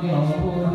你好。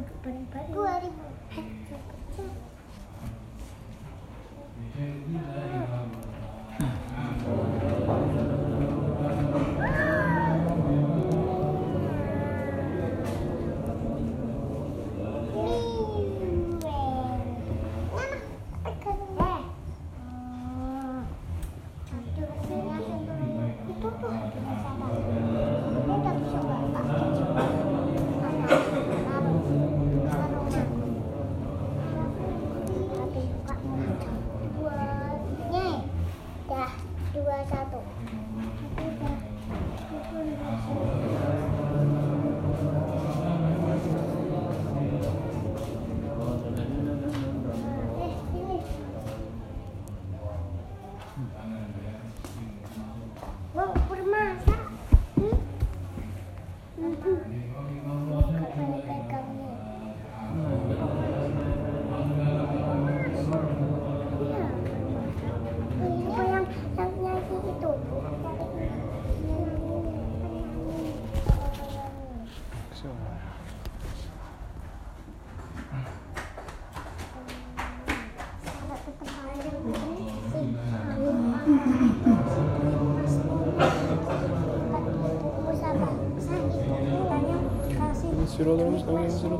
duduk bareng-bareng. 2000. 0 0 0 0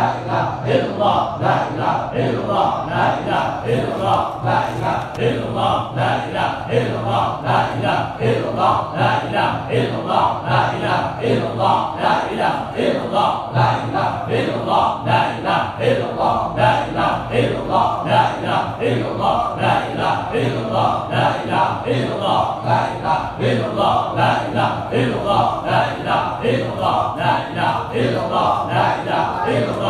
la illallah la ilaha illallah la ilaha illallah la ilaha illallah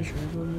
那时候就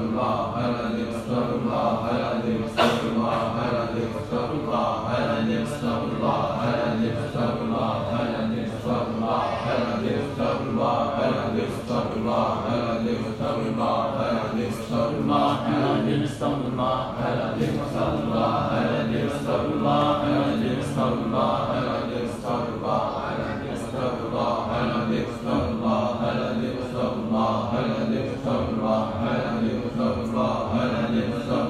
الله الذي استغفر الله الذي استغفر الله نختار الله نختار الله نختار الله نختار الله نختار الله نختار الله نختار الله نختار الله نختار الله نختار الله نختار الله نختار الله نختار الله نختار الله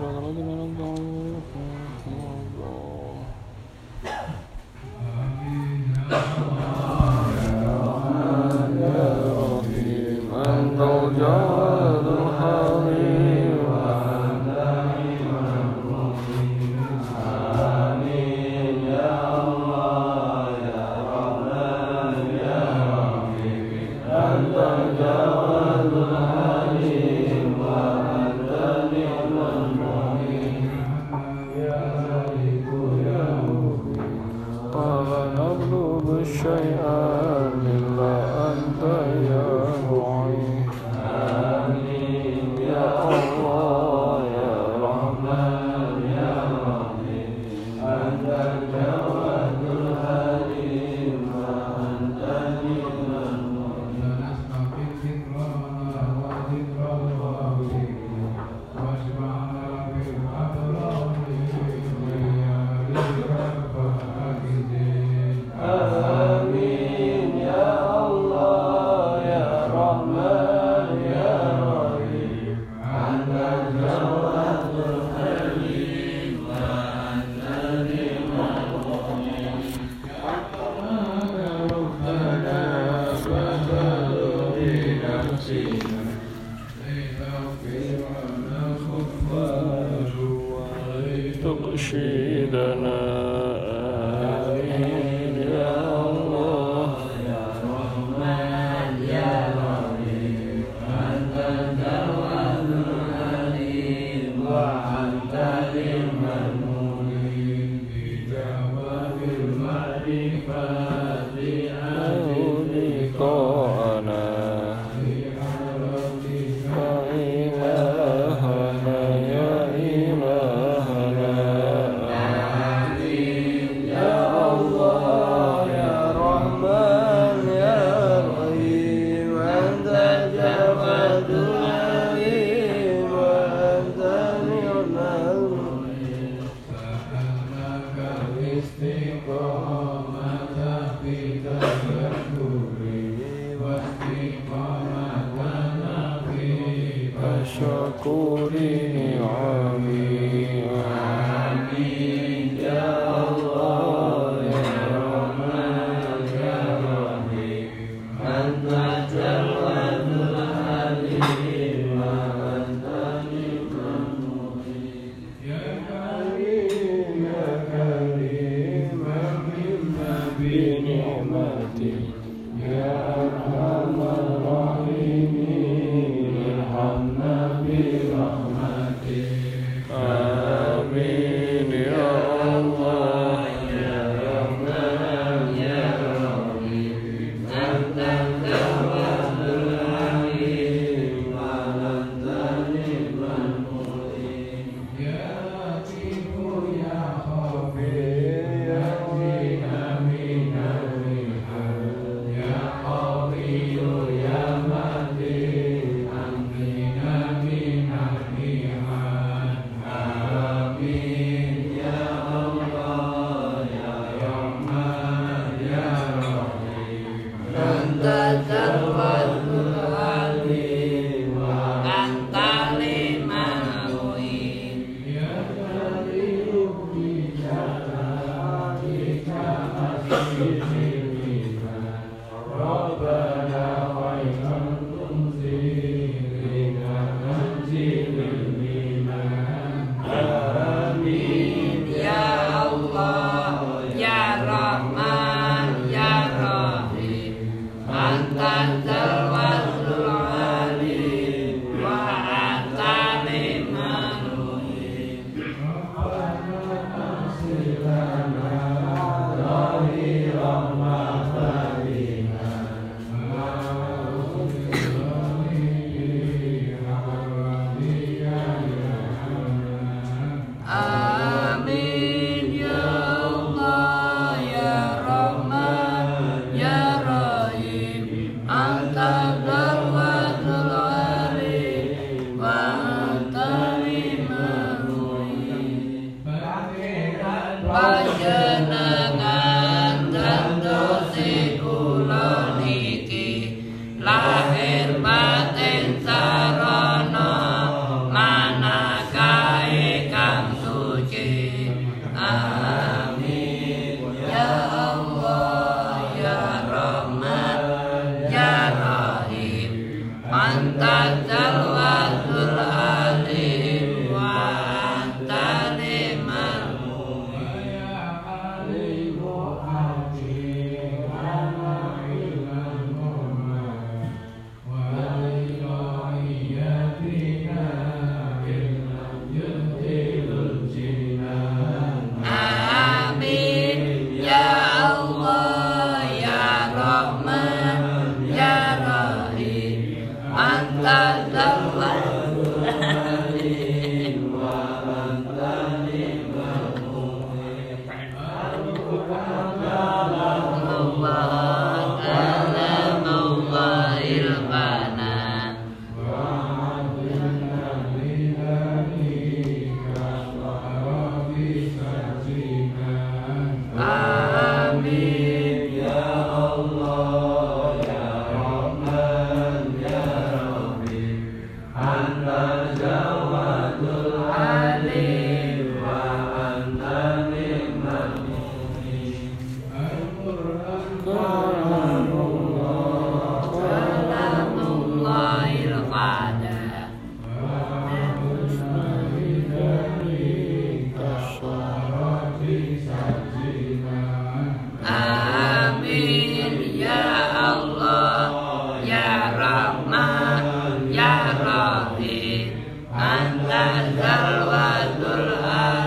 Oh, my God.